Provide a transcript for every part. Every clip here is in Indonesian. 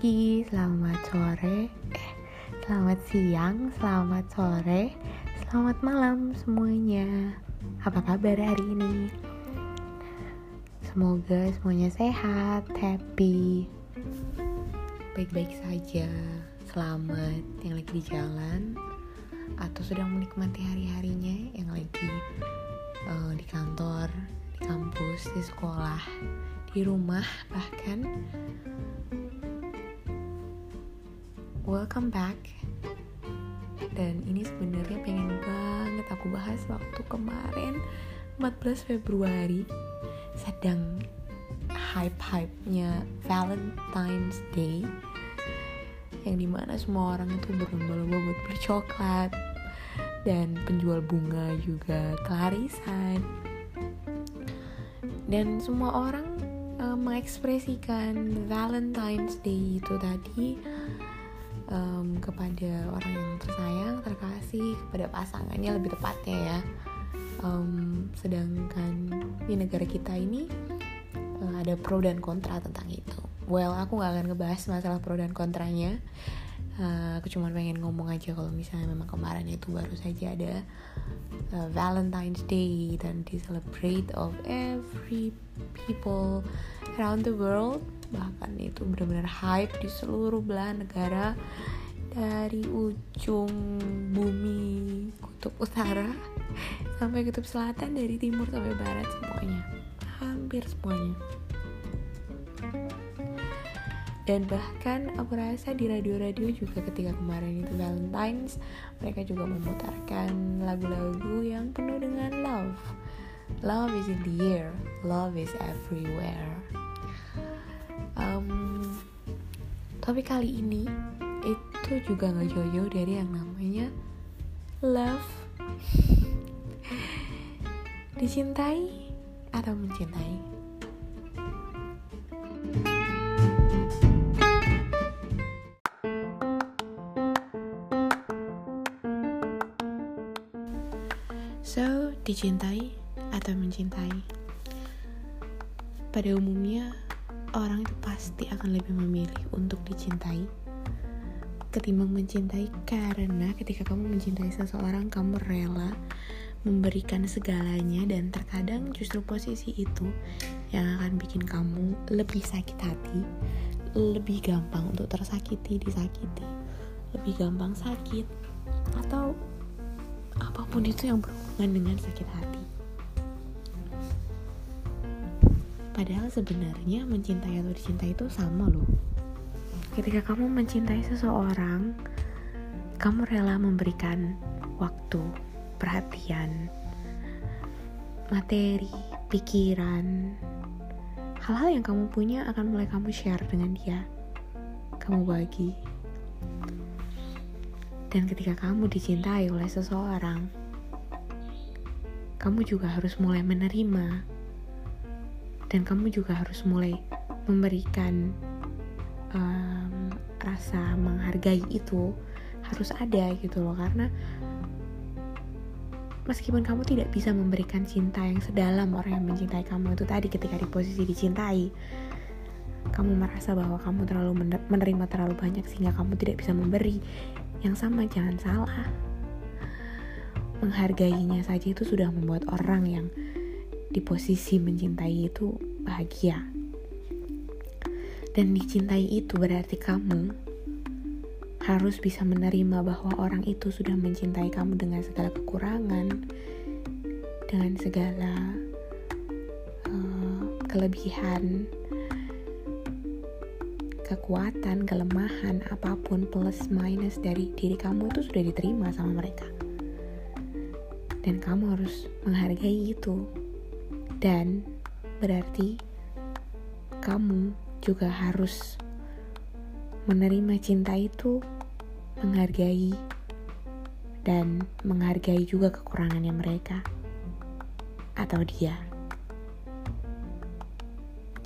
pagi, selamat sore, eh, selamat siang, selamat sore, selamat malam semuanya. Apa kabar hari ini? Semoga semuanya sehat, happy, baik-baik saja, selamat yang lagi di jalan atau sedang menikmati hari-harinya yang lagi uh, di kantor, di kampus, di sekolah, di rumah bahkan welcome back. Dan ini sebenarnya pengen banget aku bahas waktu kemarin 14 Februari sedang hype-hype-nya Valentine's Day yang di mana semua orang itu berlomba-lomba buat beli coklat dan penjual bunga juga kelarisan. Dan semua orang uh, mengekspresikan Valentine's Day itu tadi um, kepada orang yang tersayang, terkasih, kepada pasangannya lebih tepatnya ya. Um, sedangkan di negara kita ini uh, ada pro dan kontra tentang itu. Well, aku nggak akan ngebahas masalah pro dan kontranya. Uh, aku cuma pengen ngomong aja kalau misalnya memang kemarin itu baru saja ada uh, Valentine's Day dan di celebrate of every people around the world bahkan itu benar-benar hype di seluruh belahan negara dari ujung bumi kutub utara sampai kutub selatan dari timur sampai barat semuanya. Hampir semuanya. Dan bahkan aku rasa di radio-radio juga ketika kemarin itu Valentine's mereka juga memutarkan lagu-lagu yang penuh dengan love. Love is in the air love is everywhere tapi kali ini itu juga nggak jauh-jauh dari yang namanya love dicintai atau mencintai So, dicintai atau mencintai? Pada umumnya, orang itu pasti akan lebih memilih untuk dicintai ketimbang mencintai karena ketika kamu mencintai seseorang kamu rela memberikan segalanya dan terkadang justru posisi itu yang akan bikin kamu lebih sakit hati lebih gampang untuk tersakiti disakiti lebih gampang sakit atau apa pun itu yang berhubungan dengan sakit hati Padahal sebenarnya mencintai atau dicintai itu sama loh. Ketika kamu mencintai seseorang, kamu rela memberikan waktu, perhatian, materi, pikiran, hal-hal yang kamu punya akan mulai kamu share dengan dia. Kamu bagi. Dan ketika kamu dicintai oleh seseorang, kamu juga harus mulai menerima dan kamu juga harus mulai memberikan um, rasa menghargai itu harus ada gitu loh. Karena meskipun kamu tidak bisa memberikan cinta yang sedalam orang yang mencintai kamu itu tadi ketika di posisi dicintai kamu merasa bahwa kamu terlalu menerima terlalu banyak sehingga kamu tidak bisa memberi. Yang sama jangan salah. Menghargainya saja itu sudah membuat orang yang di posisi mencintai itu bahagia. Dan dicintai itu berarti kamu harus bisa menerima bahwa orang itu sudah mencintai kamu dengan segala kekurangan, dengan segala uh, kelebihan, kekuatan, kelemahan, apa pun plus minus dari diri kamu itu sudah diterima sama mereka. Dan kamu harus menghargai itu dan berarti kamu juga harus menerima cinta itu, menghargai, dan menghargai juga kekurangannya mereka atau dia.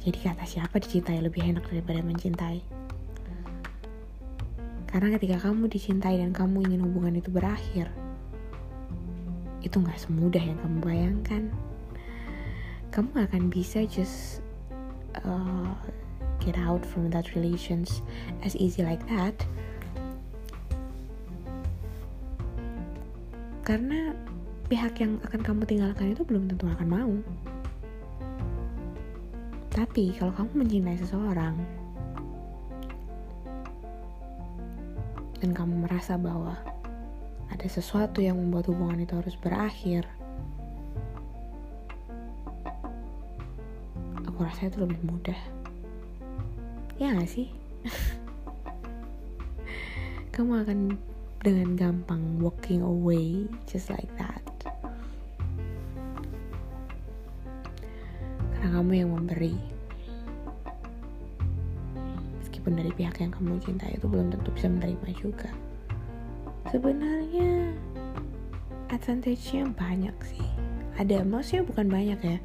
Jadi kata siapa dicintai lebih enak daripada mencintai? Karena ketika kamu dicintai dan kamu ingin hubungan itu berakhir, itu gak semudah yang kamu bayangkan kamu akan bisa just uh, get out from that relations as easy like that. Karena pihak yang akan kamu tinggalkan itu belum tentu akan mau. Tapi kalau kamu mencintai seseorang dan kamu merasa bahwa ada sesuatu yang membuat hubungan itu harus berakhir aku rasa itu lebih mudah. Ya gak sih? Kamu akan dengan gampang walking away just like that. Karena kamu yang memberi. Meskipun dari pihak yang kamu cintai itu belum tentu bisa menerima juga. Sebenarnya advantage-nya banyak sih. Ada maksudnya bukan banyak ya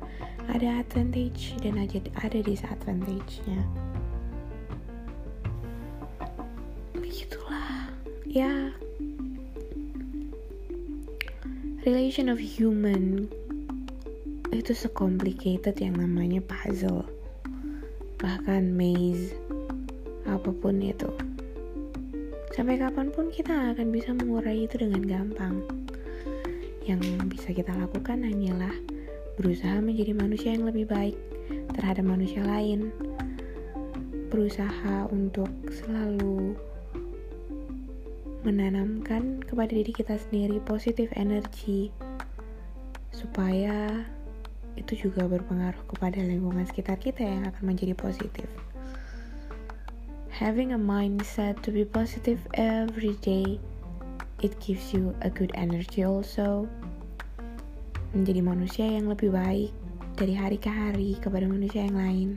ada advantage dan aja ada disadvantage-nya begitulah. Ya. Relation of human itu secomplicated yang namanya puzzle. Bahkan maze apa pun itu. Sampai kapan pun kita akan bisa mengurai itu dengan gampang. Yang bisa kita lakukan hanyalah berusaha menjadi manusia yang lebih baik terhadap manusia lain, berusaha untuk selalu menanamkan kepada diri kita sendiri positif energi supaya itu juga berpengaruh kepada lingkungan sekitar kita yang akan menjadi positif. Having a mindset to be positive every day, it gives you a good energy also menjadi manusia yang lebih baik dari hari ke hari kepada manusia yang lain.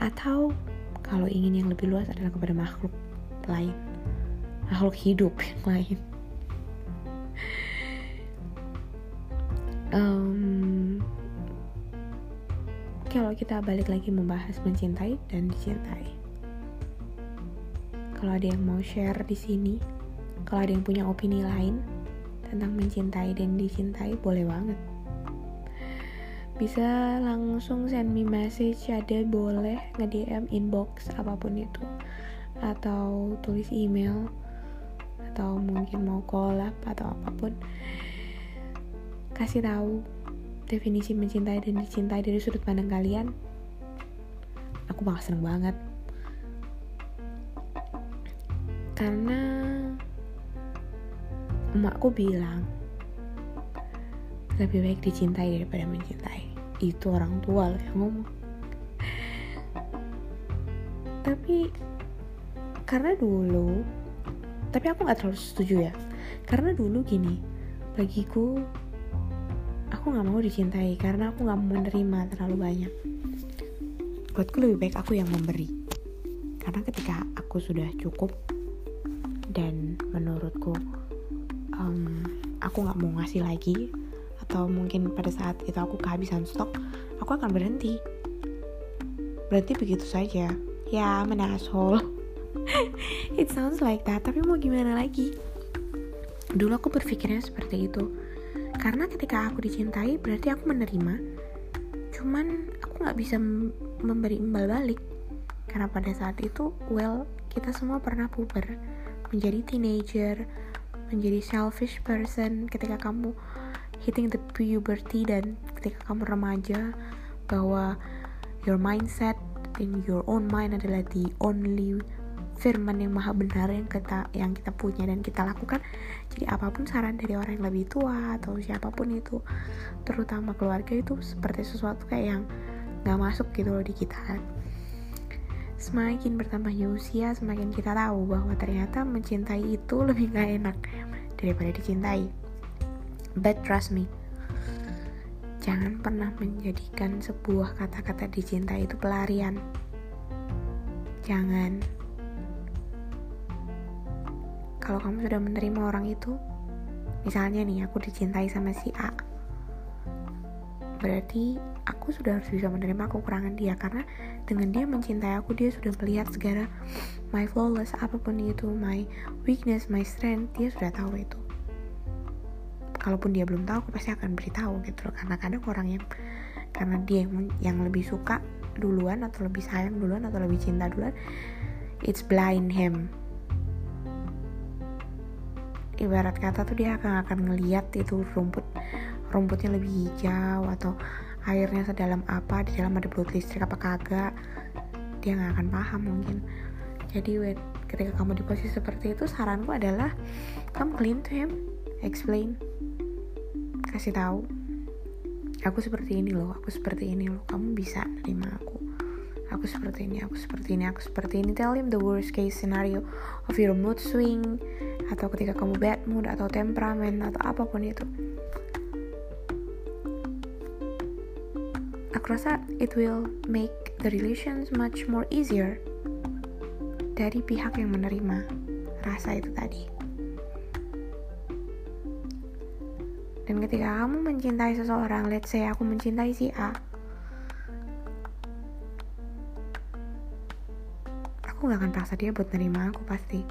Atau kalau ingin yang lebih luas adalah kepada makhluk lain. Makhluk hidup yang lain. Um, kalau kita balik lagi membahas mencintai dan dicintai. Kalau ada yang mau share di sini kalau ada yang punya opini lain tentang mencintai dan dicintai boleh banget. Bisa langsung send me message ada boleh nge-DM inbox apa pun itu. Atau tulis email atau mungkin mau collab atau apa pun. Kasih tahu definisi mencintai dan dicintai dari sudut pandang kalian. Aku bakal seneng banget. Karena emakku bilang lebih baik dicintai daripada mencintai. Itu orang tua loh yang ngomong. Tapi karena dulu tapi aku nggak terlalu setuju ya. Karena dulu gini bagiku aku nggak mau dicintai karena aku nggak menerima terlalu banyak. Buatku lebih baik aku yang memberi. Karena ketika aku sudah cukup dan menurutku um, aku nggak mau ngasih lagi atau mungkin pada saat itu aku kehabisan stok aku akan berhenti. Berarti begitu saja. Ya I'm it sounds like that tapi mau gimana lagi? Dulu aku berpikirnya seperti itu. Karena ketika aku dicintai berarti aku menerima. Cuman aku nggak bisa memberi imbal balik. Karena pada saat itu well kita semua pernah puber menjadi teenager menjadi selfish person ketika kamu hitting the puberty dan ketika kamu remaja bahwa your mindset in your own mind adalah the only firman yang maha benar yang kita yang kita punya dan kita lakukan. Jadi apa pun saran dari orang yang lebih tua atau siapa pun itu terutama keluarga itu seperti sesuatu kayak yang nggak masuk gitu loh di kita semakin bertambahnya usia semakin kita tahu bahwa ternyata mencintai itu lebih gak enak daripada dicintai. But trust me jangan pernah menjadikan sebuah kata-kata dicintai itu pelarian. Jangan. Kalau kamu sudah menerima orang itu misalnya nih aku dicintai sama si A berarti aku sudah harus bisa menerima kekurangan dia karena dengan dia mencintai aku dia sudah melihat segala my flawless apa pun itu my weakness my strength dia sudah tahu itu. Kalaupun dia belum tahu aku pasti akan beritahu gitu loh karena kadang orang yang karena dia yang, yang lebih suka duluan atau lebih sayang duluan atau lebih cinta duluan it's blind him. Ibarat kata tuh dia akan akan ngeliat itu rumput rumputnya lebih hijau atau airnya sedalam apa di dalam ada belut listrik apa kagak dia nggak akan paham mungkin. Jadi when, ketika kamu di posisi seperti itu saranku adalah kamu clean to him explain. Kasih tahu. Aku seperti ini loh aku seperti ini loh. Kamu bisa terima aku. Aku seperti ini aku seperti ini aku seperti ini. Tell him the worst case scenario of your mood swing atau ketika kamu bad mood atau temperamen atau apa pun itu aku rasa it will make the relations much more easier dari pihak yang menerima rasa itu tadi Dan ketika kamu mencintai seseorang, let's say aku mencintai si A, aku gak akan paksa dia buat nerima aku pasti.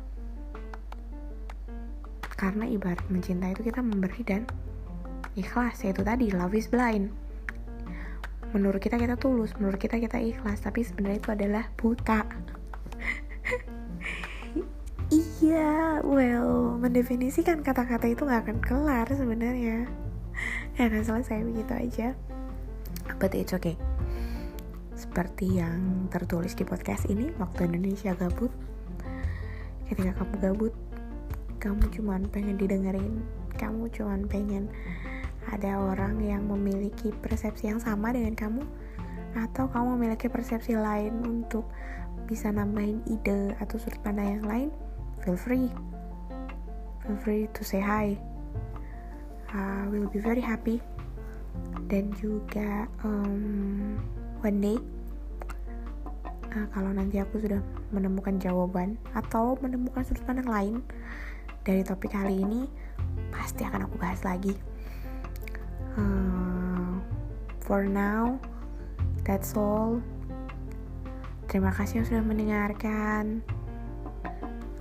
Karena ibarat mencintai itu kita memberi dan ikhlas, yaitu tadi love is blind. Menurut kita kita tulus, menurut kita kita ikhlas, tapi sebenarnya itu adalah buta. Iya, well, mendefinisikan kata-kata itu gak akan kelar sebenarnya. Gak akan selesai begitu aja. But it's okay. Seperti yang tertulis di podcast ini, waktu Indonesia gabut. Ketika kamu gabut, kamu cuman pengen didengerin, kamu cuman pengen ada orang yang memiliki persepsi yang sama dengan kamu, atau kamu memiliki persepsi lain untuk bisa nambahin ide atau sudut pandang yang lain? Feel free. Feel free to say hi. Uh, will be very happy. Dan juga um, one day uh, kalau nanti aku sudah menemukan jawaban atau menemukan sudut pandang lain dari topik kali ini pasti akan aku bahas lagi uh, for now that's all. Terima kasih yang sudah mendengarkan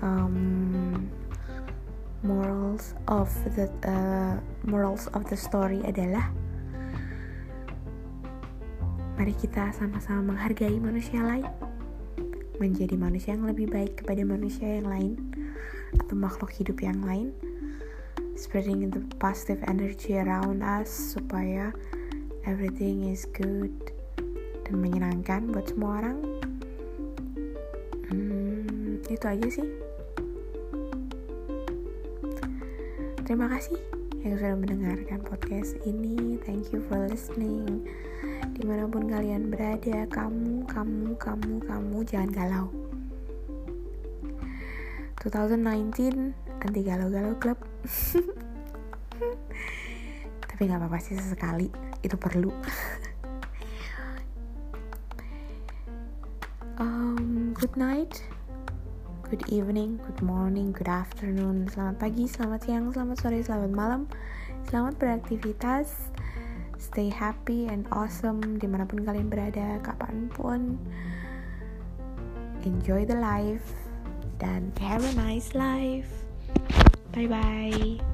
um, morals of the uh, morals of the story adalah mari kita sama-sama menghargai manusia lain menjadi manusia yang lebih baik kepada manusia yang lain atau makhluk hidup yang lain spreading the positive energy around us supaya everything is good dan menyenangkan buat semua orang hmm, itu aja sih Terima kasih yang sudah mendengarkan podcast ini. Thank you for listening. Di mana pun kalian berada, kamu, kamu, kamu, kamu jangan galau. 2019 anti galau-galau club. Tapi nggak apa-apa sih sesekali. Itu perlu. um, good night. Good evening, good morning, good afternoon, selamat pagi, selamat siang, selamat sore, selamat malam, selamat beraktivitas, stay happy and awesome di mana pun kalian berada, kapan pun, enjoy the life, dan have a nice life, bye bye.